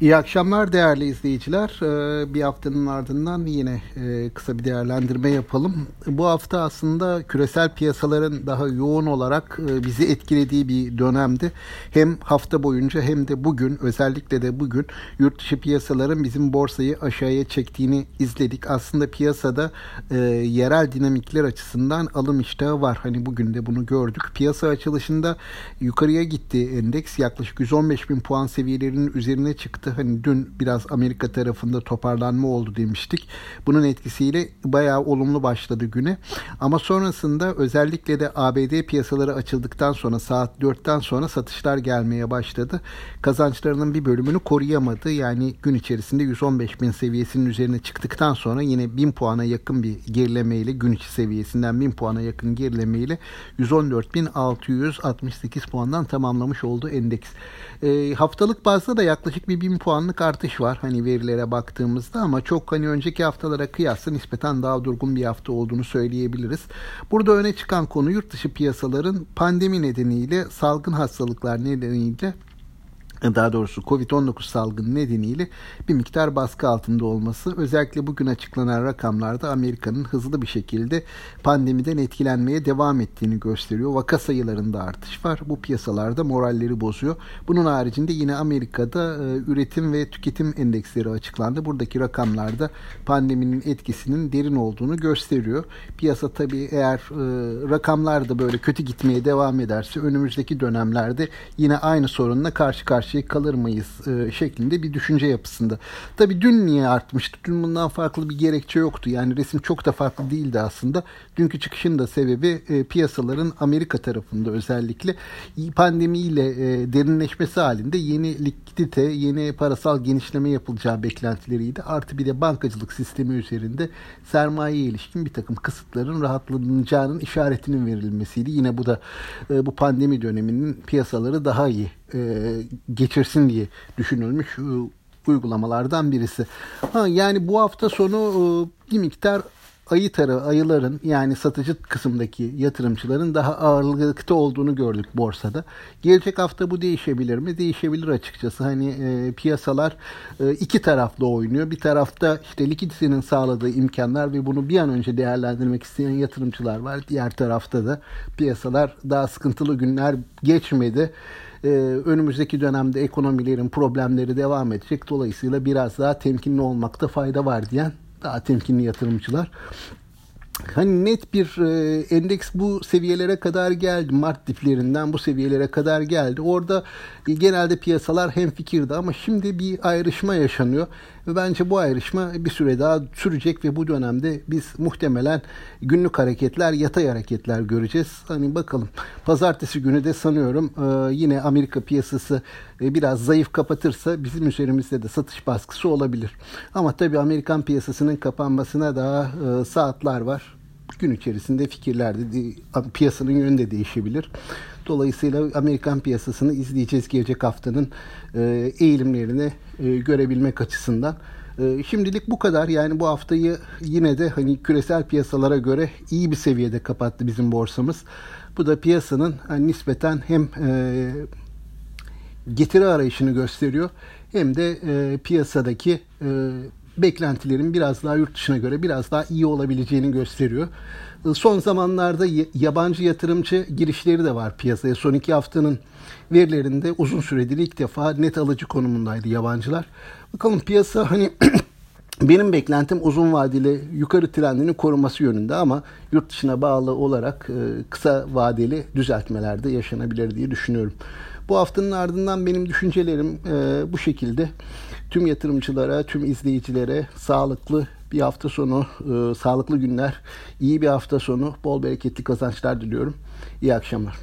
İyi akşamlar değerli izleyiciler. Ee, bir haftanın ardından yine e, kısa bir değerlendirme yapalım. Bu hafta aslında küresel piyasaların daha yoğun olarak e, bizi etkilediği bir dönemdi. Hem hafta boyunca hem de bugün özellikle de bugün yurt dışı piyasaların bizim borsayı aşağıya çektiğini izledik. Aslında piyasada e, yerel dinamikler açısından alım iştahı var. Hani bugün de bunu gördük. Piyasa açılışında yukarıya gitti endeks yaklaşık 115 bin puan seviyelerinin üzerine çıktı çıktı. Hani dün biraz Amerika tarafında toparlanma oldu demiştik. Bunun etkisiyle bayağı olumlu başladı güne. Ama sonrasında özellikle de ABD piyasaları açıldıktan sonra saat 4'ten sonra satışlar gelmeye başladı. Kazançlarının bir bölümünü koruyamadı. Yani gün içerisinde 115 bin seviyesinin üzerine çıktıktan sonra yine 1000 puana yakın bir gerilemeyle gün içi seviyesinden 1000 puana yakın gerilemeyle 114.668 puandan tamamlamış oldu endeks. E, haftalık bazda da yaklaşık bir 1000 puanlık artış var hani verilere baktığımızda ama çok hani önceki haftalara kıyasla nispeten daha durgun bir hafta olduğunu söyleyebiliriz. Burada öne çıkan konu yurt dışı piyasaların pandemi nedeniyle salgın hastalıklar nedeniyle daha doğrusu Covid-19 salgını nedeniyle bir miktar baskı altında olması özellikle bugün açıklanan rakamlarda Amerika'nın hızlı bir şekilde pandemiden etkilenmeye devam ettiğini gösteriyor. Vaka sayılarında artış var. Bu piyasalarda moralleri bozuyor. Bunun haricinde yine Amerika'da e, üretim ve tüketim endeksleri açıklandı. Buradaki rakamlarda pandeminin etkisinin derin olduğunu gösteriyor. Piyasa tabii eğer e, rakamlar da böyle kötü gitmeye devam ederse önümüzdeki dönemlerde yine aynı sorunla karşı karşıya karşıya kalır mıyız e, şeklinde bir düşünce yapısında. Tabi dün niye artmıştı? Dün bundan farklı bir gerekçe yoktu. Yani resim çok da farklı değildi aslında. Dünkü çıkışın da sebebi e, piyasaların Amerika tarafında özellikle pandemiyle e, derinleşmesi halinde yeni likidite, yeni parasal genişleme yapılacağı beklentileriydi. Artı bir de bankacılık sistemi üzerinde sermaye ilişkin bir takım kısıtların rahatlanacağının işaretinin verilmesiydi. Yine bu da e, bu pandemi döneminin piyasaları daha iyi e, geçirsin diye düşünülmüş e, uygulamalardan birisi. Ha, yani bu hafta sonu e, bir miktar ayı tarı ayıların yani satıcı kısımdaki yatırımcıların daha ağırlıkta olduğunu gördük borsada. Gelecek hafta bu değişebilir mi? Değişebilir açıkçası. Hani e, piyasalar e, iki taraflı oynuyor. Bir tarafta işte likiditenin sağladığı imkanlar ve bunu bir an önce değerlendirmek isteyen yatırımcılar var. Diğer tarafta da piyasalar daha sıkıntılı günler geçmedi e, önümüzdeki dönemde ekonomilerin problemleri devam edecek. Dolayısıyla biraz daha temkinli olmakta fayda var diyen daha temkinli yatırımcılar. Hani net bir e, endeks bu seviyelere kadar geldi. Mart diplerinden bu seviyelere kadar geldi. Orada e, genelde piyasalar hem fikirdi ama şimdi bir ayrışma yaşanıyor. Ve bence bu ayrışma bir süre daha sürecek ve bu dönemde biz muhtemelen günlük hareketler, yatay hareketler göreceğiz. Hani bakalım. Pazartesi günü de sanıyorum e, yine Amerika piyasası e, biraz zayıf kapatırsa bizim üzerimizde de satış baskısı olabilir. Ama tabii Amerikan piyasasının kapanmasına daha e, saatler var gün içerisinde fikirler de piyasanın yönü de değişebilir. Dolayısıyla Amerikan piyasasını izleyeceğiz gelecek haftanın e, eğilimlerini e, görebilmek açısından. E, şimdilik bu kadar. Yani bu haftayı yine de hani küresel piyasalara göre iyi bir seviyede kapattı bizim borsamız. Bu da piyasanın hani nispeten hem getiri arayışını gösteriyor hem de piyasadaki beklentilerin biraz daha yurt dışına göre biraz daha iyi olabileceğini gösteriyor. Son zamanlarda yabancı yatırımcı girişleri de var piyasaya. Son iki haftanın verilerinde uzun süredir ilk defa net alıcı konumundaydı yabancılar. Bakalım piyasa hani benim beklentim uzun vadeli yukarı trendini koruması yönünde ama yurt dışına bağlı olarak e, kısa vadeli düzeltmelerde yaşanabilir diye düşünüyorum. Bu haftanın ardından benim düşüncelerim e, bu şekilde. Tüm yatırımcılara, tüm izleyicilere sağlıklı bir hafta sonu, e, sağlıklı günler, iyi bir hafta sonu, bol bereketli kazançlar diliyorum. İyi akşamlar.